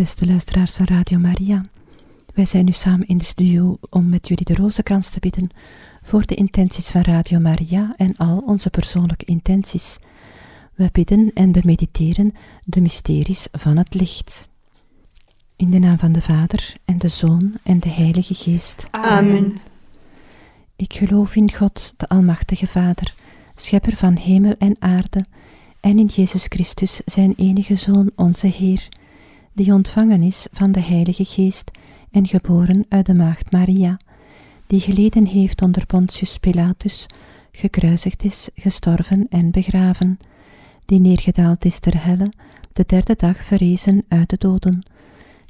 Beste luisteraars van Radio Maria, wij zijn nu samen in de studio om met jullie de rozenkrans te bidden voor de intenties van Radio Maria en al onze persoonlijke intenties. We bidden en bemediteren de mysteries van het licht. In de naam van de Vader en de Zoon en de Heilige Geest. Amen. Ik geloof in God, de Almachtige Vader, Schepper van hemel en aarde, en in Jezus Christus, zijn enige Zoon, onze Heer, die ontvangen is van de Heilige Geest en geboren uit de Maagd Maria, die geleden heeft onder Pontius Pilatus, gekruisigd is, gestorven en begraven, die neergedaald is ter helle, de derde dag verrezen uit de doden,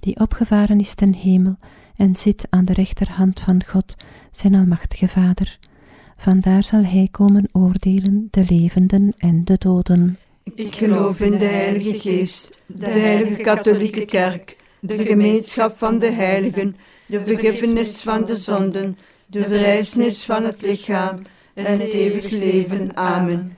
die opgevaren is ten hemel en zit aan de rechterhand van God, zijn almachtige Vader. Vandaar zal hij komen oordelen de levenden en de doden. Ik geloof in de Heilige Geest, de Heilige Katholieke Kerk, de gemeenschap van de heiligen, de vergiffenis van de zonden, de verrijzenis van het lichaam en het eeuwig leven. Amen.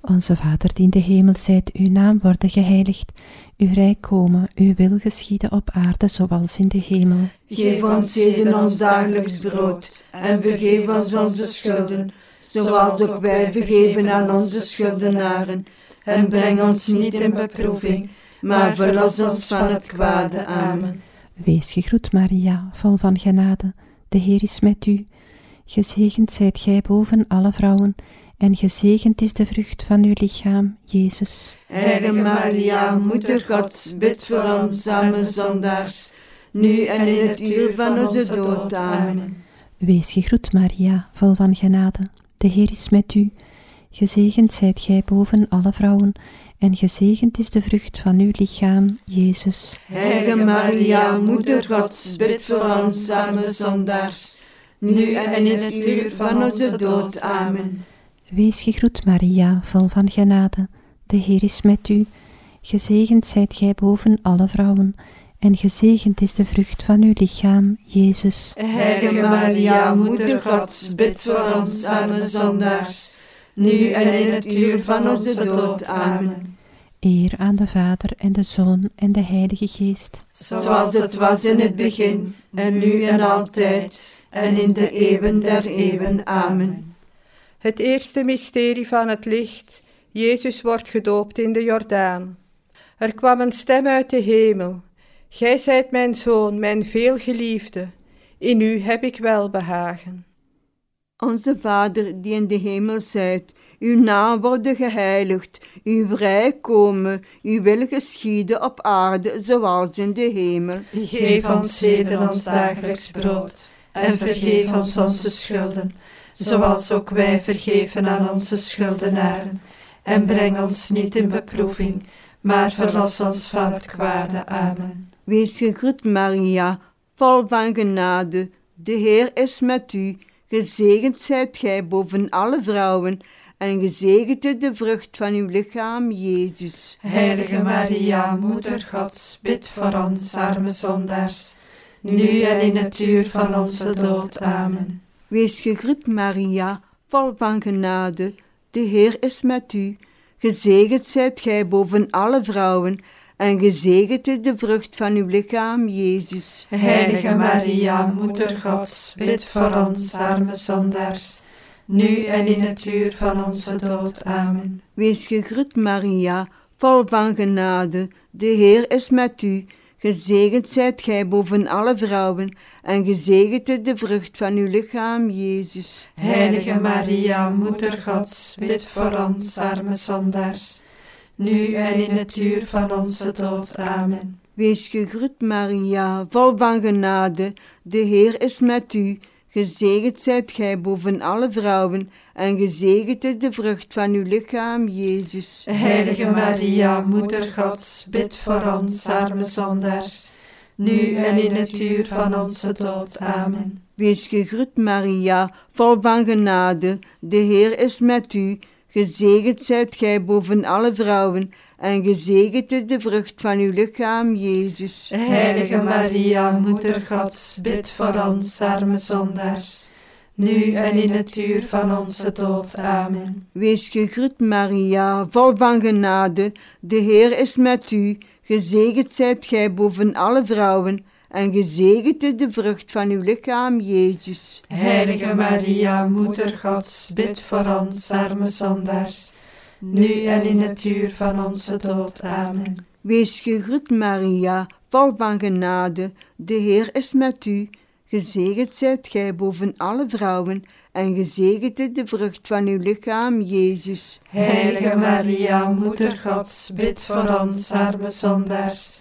Onze Vader die in de hemel zijt, uw naam worden geheiligd, uw rijk komen, uw wil geschieden op aarde zoals in de hemel. Geef ons heden ons dagelijks brood en vergeef ons onze schulden, zoals ook wij vergeven aan onze schuldenaren. En breng ons niet in beproeving, maar verlos ons van het kwade. Amen. Wees gegroet, Maria, vol van genade. De Heer is met u. Gezegend zijt gij boven alle vrouwen, en gezegend is de vrucht van uw lichaam, Jezus. Heilige Maria, Moeder Gods, bid voor ons arme zondaars, nu en in het uur van onze dood. Amen. Wees gegroet, Maria, vol van genade. De Heer is met u. Gezegend zijt gij boven alle vrouwen, en gezegend is de vrucht van uw lichaam, Jezus. Heilige Maria, Moeder Gods, bid voor ons arme zondaars, nu en in het uur van onze dood. Amen. Wees gegroet, Maria, vol van genade. De Heer is met u. Gezegend zijt gij boven alle vrouwen, en gezegend is de vrucht van uw lichaam, Jezus. Heilige Maria, Moeder Gods, bid voor ons arme zondaars, nu en in het uur van onze dood. Amen. Eer aan de Vader en de Zoon en de Heilige Geest. Zoals het was in het begin, en nu en altijd, en in de eeuwen der eeuwen. Amen. Het eerste mysterie van het licht. Jezus wordt gedoopt in de Jordaan. Er kwam een stem uit de hemel. Gij zijt mijn zoon, mijn veelgeliefde. In u heb ik welbehagen. Onze Vader die in de hemel zijt, uw naam worden geheiligd, uw rijk komen, uw wil geschieden op aarde zoals in de hemel. Geef ons heden ons dagelijks brood en vergeef ons onze schulden, zoals ook wij vergeven aan onze schuldenaren. En breng ons niet in beproeving, maar verlos ons van het kwade. Amen. Wees gegroet Maria, vol van genade, de Heer is met u. Gezegend zijt gij boven alle vrouwen, en gezegend is de vrucht van uw lichaam, Jezus. Heilige Maria, Moeder Gods, bid voor ons arme zondaars, nu en in het uur van onze dood. Amen. Wees gegroet Maria, vol van genade, de Heer is met u. Gezegend zijt gij boven alle vrouwen, en gezegend is de vrucht van uw lichaam, Jezus. Heilige Maria, Moeder Gods, bid voor ons arme zondaars, nu en in het uur van onze dood. Amen. Wees gegroet Maria, vol van genade, de Heer is met u. Gezegend zijt gij boven alle vrouwen, en gezegend is de vrucht van uw lichaam, Jezus. Heilige Maria, Moeder Gods, bid voor ons arme zondaars, nu en in het uur van onze dood. Amen. Wees gegroet Maria, vol van genade, de Heer is met u. Gezegend zijt gij boven alle vrouwen, en gezegend is de vrucht van uw lichaam, Jezus. Heilige Maria, Moeder Gods, bid voor ons arme zondaars, nu en in het uur van onze dood. Amen. Wees gegroet Maria, vol van genade, de Heer is met u. Gezegend zijt gij boven alle vrouwen, en gezegend is de vrucht van uw lichaam, Jezus. Heilige Maria, Moeder Gods, bid voor ons arme zondaars, nu en in het uur van onze dood. Amen. Wees gegroet Maria, vol van genade, de Heer is met u. gezegend zijt gij boven alle vrouwen, en gezegend is de vrucht van uw lichaam, Jezus. Heilige Maria, Moeder Gods, bid voor ons arme zondaars, nu en in het uur van onze dood. Amen. Wees gegroet, Maria, vol van genade, de Heer is met u. Gezegend zijt gij boven alle vrouwen, en gezegend is de vrucht van uw lichaam, Jezus. Heilige Maria, Moeder Gods, bid voor ons arme zondaars,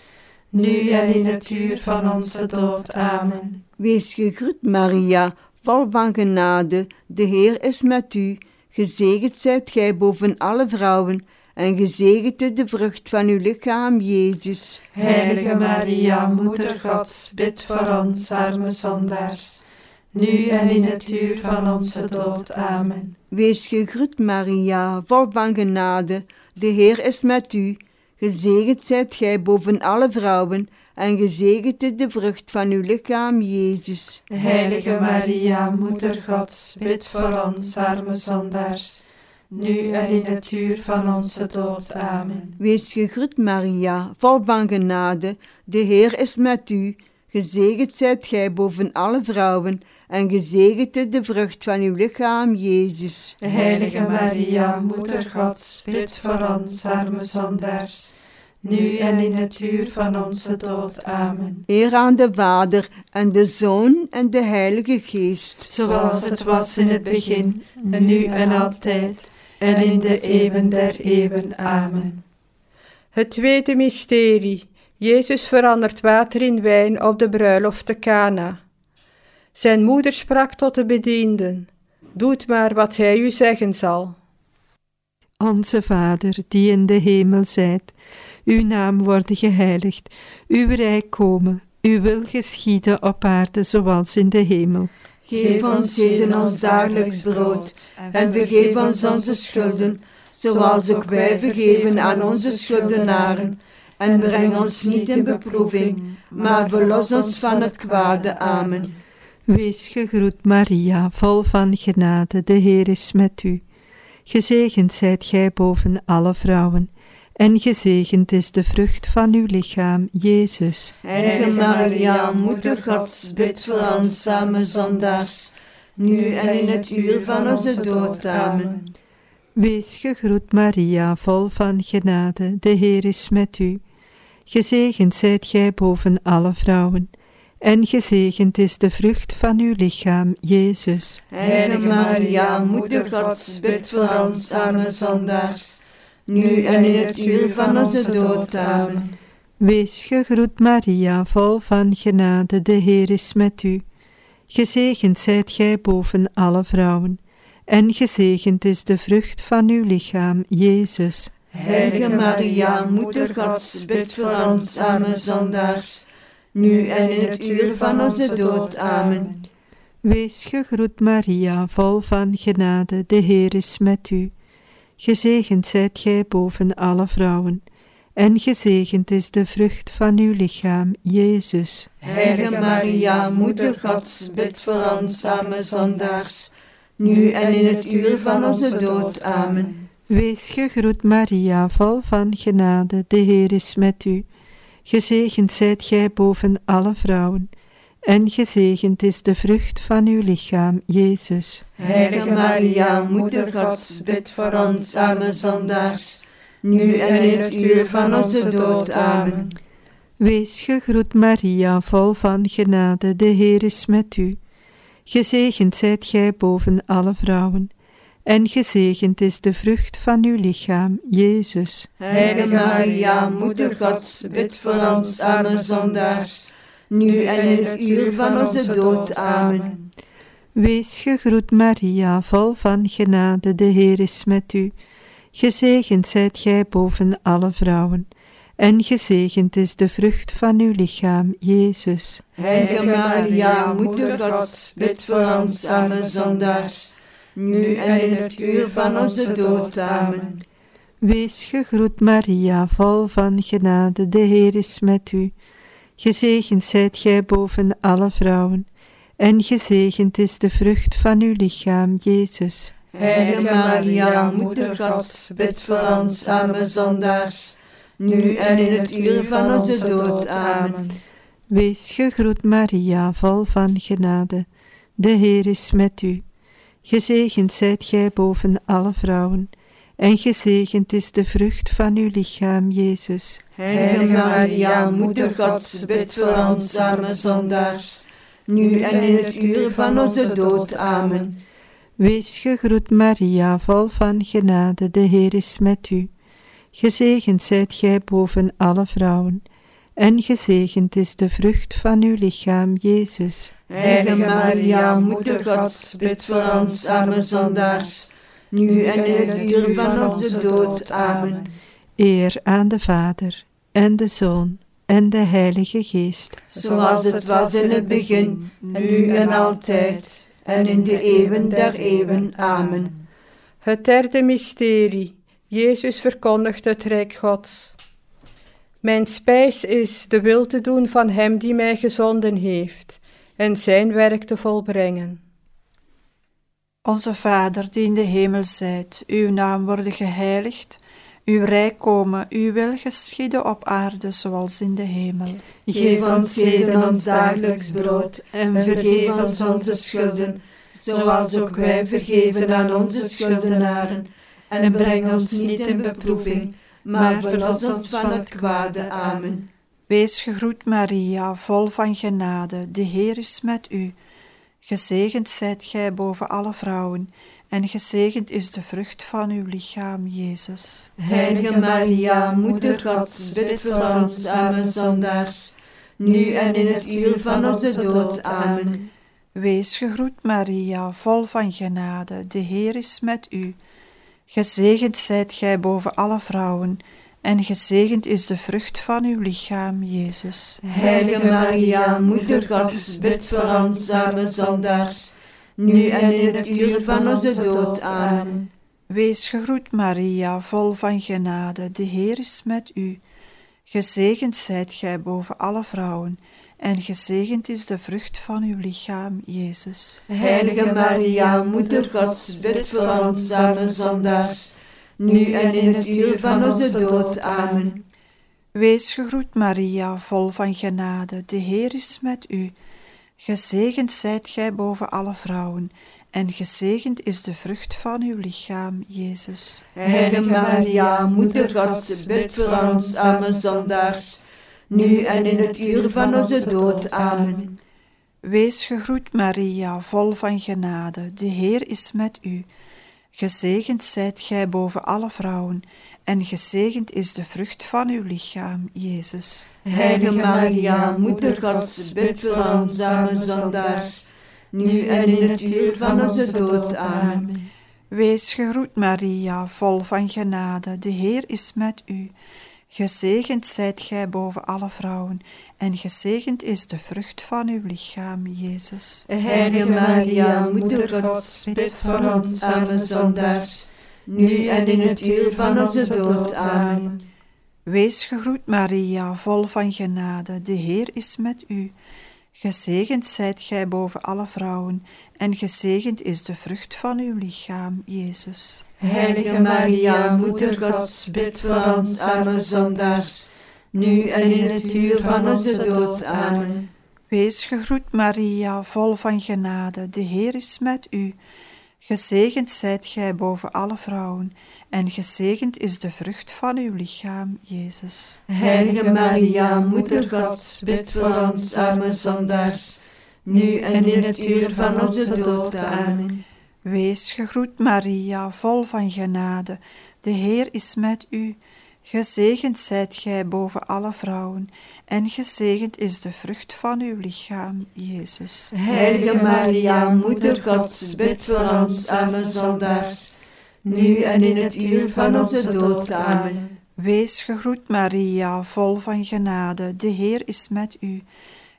nu en in het uur van onze dood. Amen. Wees gegroet, Maria, vol van genade, de Heer is met u. Gezegend zijt gij boven alle vrouwen, en gezegend is de vrucht van uw lichaam, Jezus. Heilige Maria, Moeder Gods, bid voor ons arme zondaars, nu en in het uur van onze dood. Amen. Wees gegroet, Maria, vol van genade, de Heer is met u. Gezegend zijt gij boven alle vrouwen, en gezegend is de vrucht van uw lichaam, Jezus. Heilige Maria, Moeder Gods, bid voor ons arme zondaars, nu en in het uur van onze dood. Amen. Wees gegroet, Maria, vol van genade, de Heer is met u. Gezegend zijt gij boven alle vrouwen, en gezegend is de vrucht van uw lichaam, Jezus. Heilige Maria, Moeder Gods, bid voor ons arme zondaars, nu en in het uur van onze dood. Amen. Eer aan de Vader, en de Zoon, en de Heilige Geest. Zoals het was in het begin, en nu en altijd, en in de eeuwen der eeuwen. Amen. Het tweede mysterie. Jezus verandert water in wijn op de bruiloft te Cana. Zijn moeder sprak tot de bedienden: Doet maar wat hij u zeggen zal. Onze Vader, die in de hemel zijt, uw naam worden geheiligd, uw rijk komen, uw wil geschieden op aarde zoals in de hemel. Geef ons heden ons dagelijks brood, en vergeef ons onze schulden, zoals ook wij vergeven aan onze schuldenaren. En breng ons niet in beproeving, maar verlos ons van het kwade. Amen. Wees gegroet, Maria, vol van genade, de Heer is met u. Gezegend zijt gij boven alle vrouwen, en gezegend is de vrucht van uw lichaam, Jezus. Heilige Maria, Moeder Gods, bid voor ons arme zondaars, nu en in het uur van onze dood. Amen. Wees gegroet, Maria, vol van genade, de Heer is met u. Gezegend zijt gij boven alle vrouwen, en gezegend is de vrucht van uw lichaam, Jezus. Heilige Maria, Moeder Gods, bid voor ons arme zondaars, nu en in het uur van onze dood. Amen. Wees gegroet, Maria, vol van genade, de Heer is met u. Gezegend zijt gij boven alle vrouwen, en gezegend is de vrucht van uw lichaam, Jezus. Heilige Maria, Moeder Gods, bid voor ons arme zondaars, nu en in het uur van onze dood. Amen. Wees gegroet, Maria, vol van genade, de Heer is met u. Gezegend zijt gij boven alle vrouwen, en gezegend is de vrucht van uw lichaam, Jezus. Heilige Maria, Moeder Gods, bid voor ons arme zondaars, nu en in het uur van onze dood. Amen. Wees gegroet, Maria, vol van genade, de Heer is met u. Gezegend zijt gij boven alle vrouwen, en gezegend is de vrucht van uw lichaam, Jezus. Heilige Maria, Moeder Gods, bid voor ons arme zondaars, nu en in het uur van onze dood. Amen. Wees gegroet, Maria, vol van genade, de Heer is met u. Gezegend zijt gij boven alle vrouwen, en gezegend is de vrucht van uw lichaam, Jezus. Heilige Maria, Moeder Gods, bid voor ons arme zondaars, nu en in het uur van onze dood. Amen. Wees gegroet, Maria, vol van genade, de Heer is met u. Gezegend zijt gij boven alle vrouwen, en gezegend is de vrucht van uw lichaam, Jezus. Heilige Maria, Moeder Gods, bid voor ons arme zondaars, nu en in het uur van onze dood. Amen. Wees gegroet, Maria, vol van genade, de Heer is met u. Gezegend zijt gij boven alle vrouwen, en gezegend is de vrucht van uw lichaam, Jezus. Heilige Maria, Moeder Gods, bid voor ons arme zondaars, nu en in het uur van onze dood. Amen. Wees gegroet Maria, vol van genade. De Heer is met u. Gezegend zijt gij boven alle vrouwen, en gezegend is de vrucht van uw lichaam, Jezus. Heilige Maria, Moeder Gods, bid voor ons arme zondaars, nu en in het uur van onze dood. Amen. Wees gegroet Maria, vol van genade, de Heer is met u. Gezegend zijt gij boven alle vrouwen, en gezegend is de vrucht van uw lichaam, Jezus. Heilige Maria, Moeder Gods, bid voor ons arme zondaars, nu en in het uur van onze dood. Amen. Eer aan de Vader, en de Zoon, en de Heilige Geest. Zoals het was in het begin, nu en altijd, en in de eeuwen der eeuwen. Amen. Het derde mysterie. Jezus verkondigt het Rijk Gods. Mijn spijs is de wil te doen van Hem die mij gezonden heeft en Zijn werk te volbrengen. Onze Vader die in de hemel zijt, uw naam worden geheiligd, uw rijk komen, uw wil geschieden op aarde zoals in de hemel. Geef ons heden ons dagelijks brood en vergeef ons onze schulden, zoals ook wij vergeven aan onze schuldenaren. En breng ons niet in beproeving, maar verlos ons van het kwade. Amen. Wees gegroet Maria, vol van genade, de Heer is met u. Gezegend zijt gij boven alle vrouwen, en gezegend is de vrucht van uw lichaam, Jezus. Heilige Maria, Moeder Gods, bid voor ons arme zondaars, nu en in het uur van onze dood. Amen. Wees gegroet Maria, vol van genade, de Heer is met u. Gezegend zijt gij boven alle vrouwen, en gezegend is de vrucht van uw lichaam, Jezus. Heilige Maria, Moeder Gods, bid voor ons arme zondaars, nu en in het uur van onze dood. Amen. Wees gegroet Maria, vol van genade, de Heer is met u. Gezegend zijt gij boven alle vrouwen, en gezegend is de vrucht van uw lichaam, Jezus. Heilige Maria, Moeder Gods, bid voor ons arme zondaars, nu en in het uur van onze dood. Amen. Wees gegroet Maria, vol van genade, de Heer is met u. Gezegend zijt gij boven alle vrouwen, en gezegend is de vrucht van uw lichaam, Jezus. Heilige Maria, Moeder Gods, bid voor ons arme zondaars, nu en in het uur van onze dood. Amen. Wees gegroet Maria, vol van genade, de Heer is met u. Gezegend zijt gij boven alle vrouwen, en gezegend is de vrucht van uw lichaam, Jezus. Heilige Maria, Moeder Gods, bid voor ons arme zondaars, nu en in het uur van onze dood. Amen. Wees gegroet Maria, vol van genade, de Heer is met u. Gezegend zijt gij boven alle vrouwen, en gezegend is de vrucht van uw lichaam, Jezus. Heilige Maria, Moeder Gods, bid voor ons arme zondaars, nu en in het uur van onze dood. Amen. Wees gegroet Maria, vol van genade, de Heer is met u. Gezegend zijt gij boven alle vrouwen, en gezegend is de vrucht van uw lichaam, Jezus. Heilige Maria, Moeder Gods, bid voor ons arme zondaars, nu en in het uur van onze dood. Amen. Wees gegroet Maria, vol van genade, de Heer is met u. Gezegend zijt gij boven alle vrouwen, en gezegend is de vrucht van uw lichaam, Jezus. Heilige Maria, Moeder Gods, bid voor ons arme zondaars, nu en in het uur van onze dood. Amen. Wees gegroet Maria, vol van genade, de Heer is met u. Gezegend zijt gij boven alle vrouwen, en gezegend is de vrucht van uw lichaam, Jezus. Heilige Maria, Moeder Gods, bid voor ons arme zondaars, nu en in het uur van onze dood. Amen. Wees gegroet Maria, vol van genade, de Heer is met u.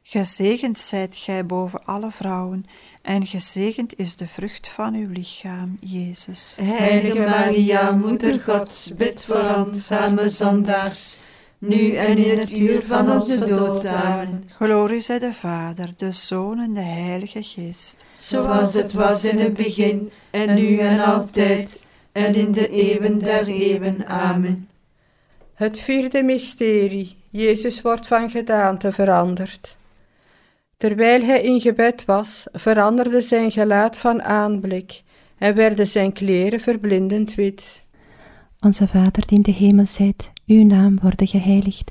Gezegend zijt gij boven alle vrouwen, en gezegend is de vrucht van uw lichaam, Jezus. Heilige Maria, Moeder Gods, bid voor ons arme zondaars, nu en in het uur van onze dood. Amen. Glorie zij de Vader, de Zoon en de Heilige Geest. Zoals het was in het begin, en nu en altijd, en in de eeuwen der eeuwen. Amen. Het vierde mysterie. Jezus wordt van gedaante veranderd. Terwijl hij in gebed was, veranderde zijn gelaat van aanblik en werden zijn kleren verblindend wit. Onze Vader die in de hemel zijt, uw naam worden geheiligd,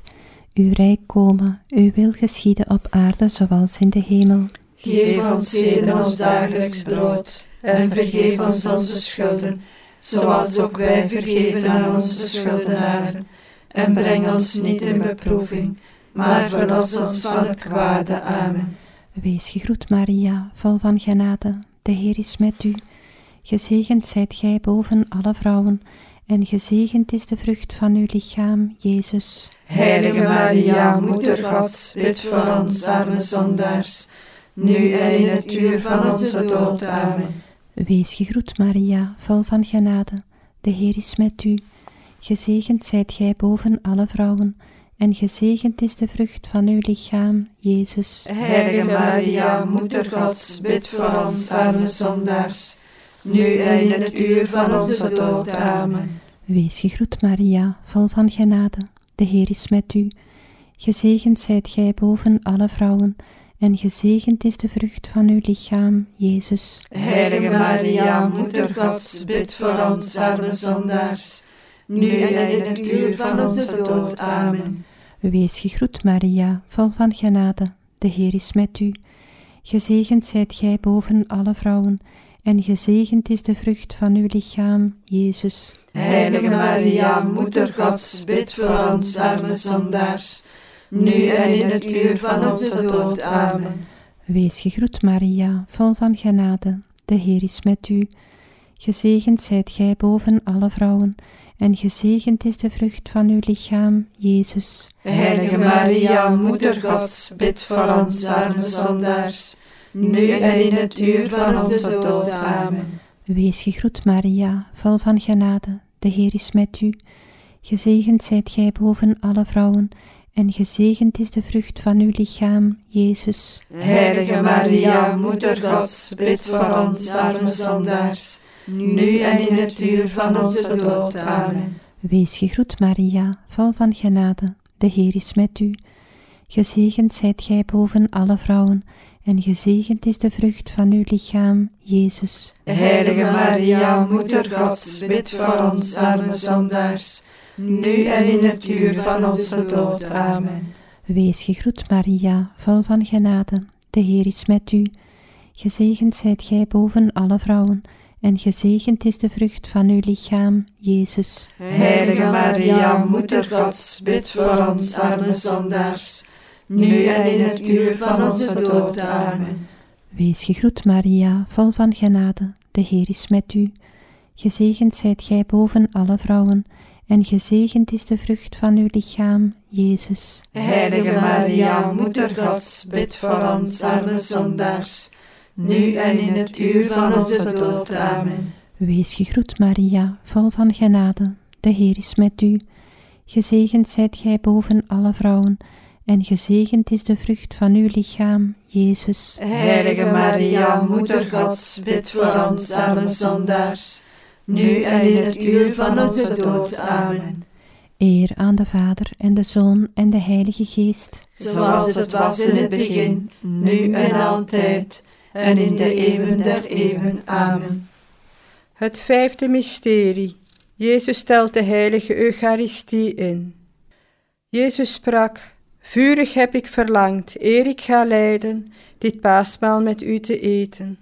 uw rijk komen, uw wil geschieden op aarde zoals in de hemel. Geef ons heden ons dagelijks brood en vergeef ons onze schulden, zoals ook wij vergeven aan onze schuldenaren. En breng ons niet in beproeving, maar verlos ons van het kwade. Amen. Wees gegroet Maria, vol van genade, de Heer is met u. Gezegend zijt gij boven alle vrouwen, en gezegend is de vrucht van uw lichaam, Jezus. Heilige Maria, Moeder Gods, bid voor ons arme zondaars, nu en in het uur van onze dood. Amen. Wees gegroet Maria, vol van genade, de Heer is met u. Gezegend zijt gij boven alle vrouwen, en gezegend is de vrucht van uw lichaam, Jezus. Heilige Maria, Moeder Gods, bid voor ons arme zondaars, nu en in het uur van onze dood. Amen. Wees gegroet Maria, vol van genade, de Heer is met u. Gezegend zijt gij boven alle vrouwen, en gezegend is de vrucht van uw lichaam, Jezus. Heilige Maria, Moeder Gods, bid voor ons arme zondaars, nu en in het uur van onze dood. Amen. Wees gegroet Maria, vol van genade, de Heer is met u. Gezegend zijt gij boven alle vrouwen, en gezegend is de vrucht van uw lichaam, Jezus. Heilige Maria, Moeder Gods, bid voor ons arme zondaars, nu en in het uur van onze dood. Amen. Wees gegroet Maria, vol van genade, de Heer is met u. Gezegend zijt gij boven alle vrouwen, en gezegend is de vrucht van uw lichaam, Jezus. Heilige Maria, Moeder Gods, bid voor ons arme zondaars, nu en in het uur van onze dood. Amen. Wees gegroet Maria, vol van genade, de Heer is met u. Gezegend zijt gij boven alle vrouwen, en gezegend is de vrucht van uw lichaam, Jezus. Heilige Maria, Moeder Gods, bid voor ons arme zondaars, nu en in het uur van onze dood. Amen. Wees gegroet Maria, vol van genade, de Heer is met u. Gezegend zijt gij boven alle vrouwen, en gezegend is de vrucht van uw lichaam, Jezus. Heilige Maria, Moeder Gods, bid voor ons arme zondaars, nu en in het uur van onze dood. Amen. Wees gegroet Maria, vol van genade, de Heer is met u. Gezegend zijt gij boven alle vrouwen, en gezegend is de vrucht van uw lichaam, Jezus. Heilige Maria, Moeder Gods, bid voor ons arme zondaars, nu en in het uur van onze dood. Amen. Wees gegroet Maria, vol van genade, de Heer is met u. Gezegend zijt gij boven alle vrouwen, en gezegend is de vrucht van uw lichaam, Jezus. Heilige Maria, Moeder Gods, bid voor ons arme zondaars, nu en in het uur van onze dood. Amen. Wees gegroet Maria, vol van genade, de Heer is met u. Gezegend zijt gij boven alle vrouwen, en gezegend is de vrucht van uw lichaam, Jezus. Heilige Maria, Moeder Gods, bid voor ons arme zondaars, nu en in het uur van onze dood. Amen. Eer aan de Vader en de Zoon en de Heilige Geest. Zoals het was in het begin, nu en altijd, en in de eeuwen der eeuwen. Amen. Het vijfde mysterie. Jezus stelt de heilige Eucharistie in. Jezus sprak, Vurig heb ik verlangd, eer ik ga lijden, dit paasmaal met u te eten.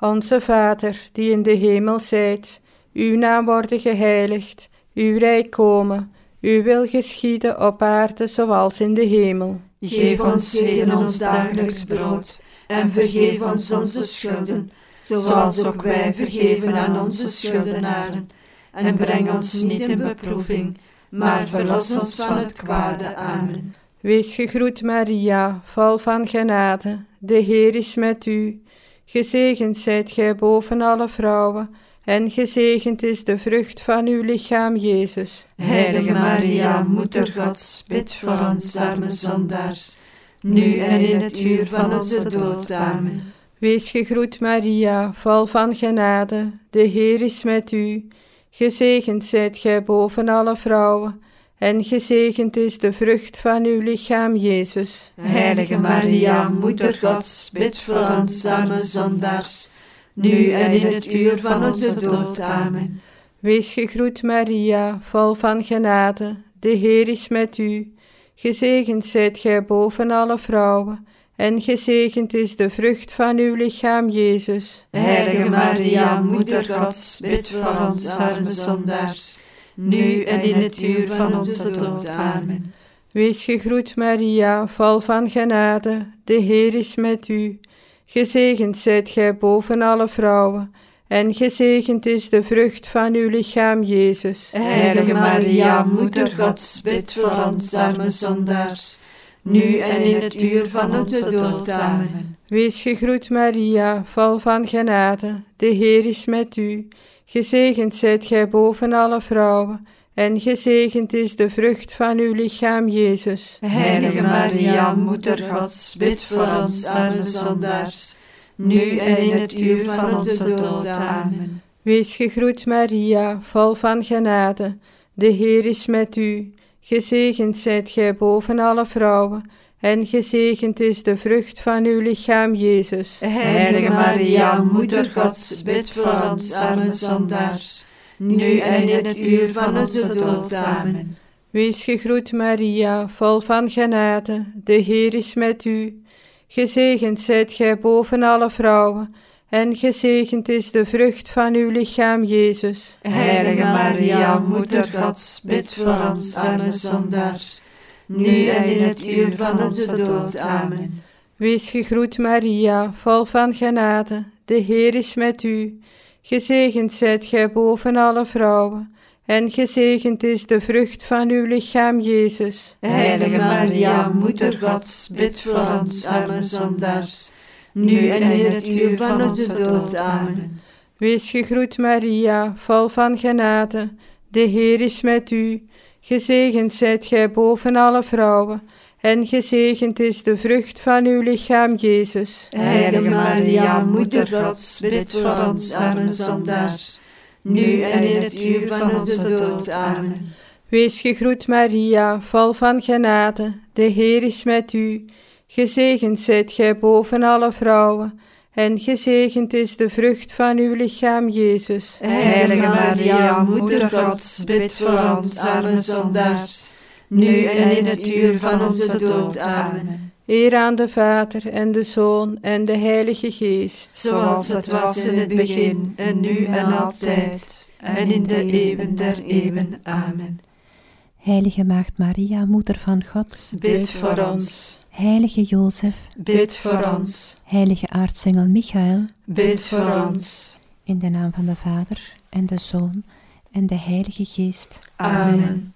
Onze Vader, die in de hemel zijt, uw naam worden geheiligd, uw rijk komen, uw wil geschieden op aarde zoals in de hemel. Geef ons heden ons dagelijks brood, en vergeef ons onze schulden, zoals ook wij vergeven aan onze schuldenaren. En breng ons niet in beproeving, maar verlos ons van het kwade. Amen. Wees gegroet Maria, vol van genade, de Heer is met u. Gezegend zijt gij boven alle vrouwen, en gezegend is de vrucht van uw lichaam, Jezus. Heilige Maria, Moeder Gods, bid voor ons arme zondaars, nu en in het uur van onze dood. Amen. Wees gegroet Maria, vol van genade, de Heer is met u. Gezegend zijt gij boven alle vrouwen, en gezegend is de vrucht van uw lichaam, Jezus. Heilige Maria, Moeder Gods, bid voor ons arme zondaars, nu en in het uur van onze dood. Amen. Wees gegroet, Maria, vol van genade, de Heer is met u. Gezegend zijt gij boven alle vrouwen, en gezegend is de vrucht van uw lichaam, Jezus. Heilige Maria, Moeder Gods, bid voor ons arme zondaars, nu en in het uur van onze dood. Amen. Wees gegroet, Maria, vol van genade, de Heer is met u. Gezegend zijt gij boven alle vrouwen, en gezegend is de vrucht van uw lichaam, Jezus. Heilige Maria, Moeder Gods, bid voor ons arme zondaars, nu en in het uur van onze dood. Amen. Wees gegroet, Maria, vol van genade, de Heer is met u. Gezegend zijt gij boven alle vrouwen, en gezegend is de vrucht van uw lichaam, Jezus. Heilige Maria, Moeder Gods, bid voor ons arme zondaars, nu en in het uur van onze dood. Amen. Wees gegroet, Maria, vol van genade, de Heer is met u. Gezegend zijt gij boven alle vrouwen, en gezegend is de vrucht van uw lichaam, Jezus. Heilige Maria, Moeder Gods, bid voor ons arme zondaars, nu en in het uur van onze dood. Amen. Wees gegroet, Maria, vol van genade, de Heer is met u. Gezegend zijt gij boven alle vrouwen, en gezegend is de vrucht van uw lichaam, Jezus. Heilige Maria, Moeder Gods, bid voor ons arme zondaars, nu en in het uur van onze dood. Amen. Wees gegroet, Maria, vol van genade, de Heer is met u. Gezegend zijt gij boven alle vrouwen, en gezegend is de vrucht van uw lichaam, Jezus. Heilige Maria, Moeder Gods, bid voor ons arme zondaars, nu en in het uur van onze dood. Amen. Wees gegroet, Maria, vol van genade, de Heer is met u. Gezegend zijt gij boven alle vrouwen, en gezegend is de vrucht van uw lichaam, Jezus. Heilige Maria, Moeder Gods, bid voor ons arme zondaars, nu en in het uur van onze dood. Amen. Wees gegroet, Maria, vol van genade, de Heer is met u. Gezegend zijt gij boven alle vrouwen, en gezegend is de vrucht van uw lichaam, Jezus. Heilige Maria, Moeder Gods, bid voor ons arme zondaars, nu en in het uur van onze dood. Amen. Eer aan de Vader en de Zoon en de Heilige Geest. Zoals het was in het begin, en nu en altijd, en in de eeuwen der eeuwen. Amen. Heilige Maagd Maria, Moeder van God, Bid voor ons, Heilige Jozef, bid voor ons, Heilige Aartsengel Michael, bid voor ons. in de naam van de Vader en de Zoon en de Heilige Geest. Amen.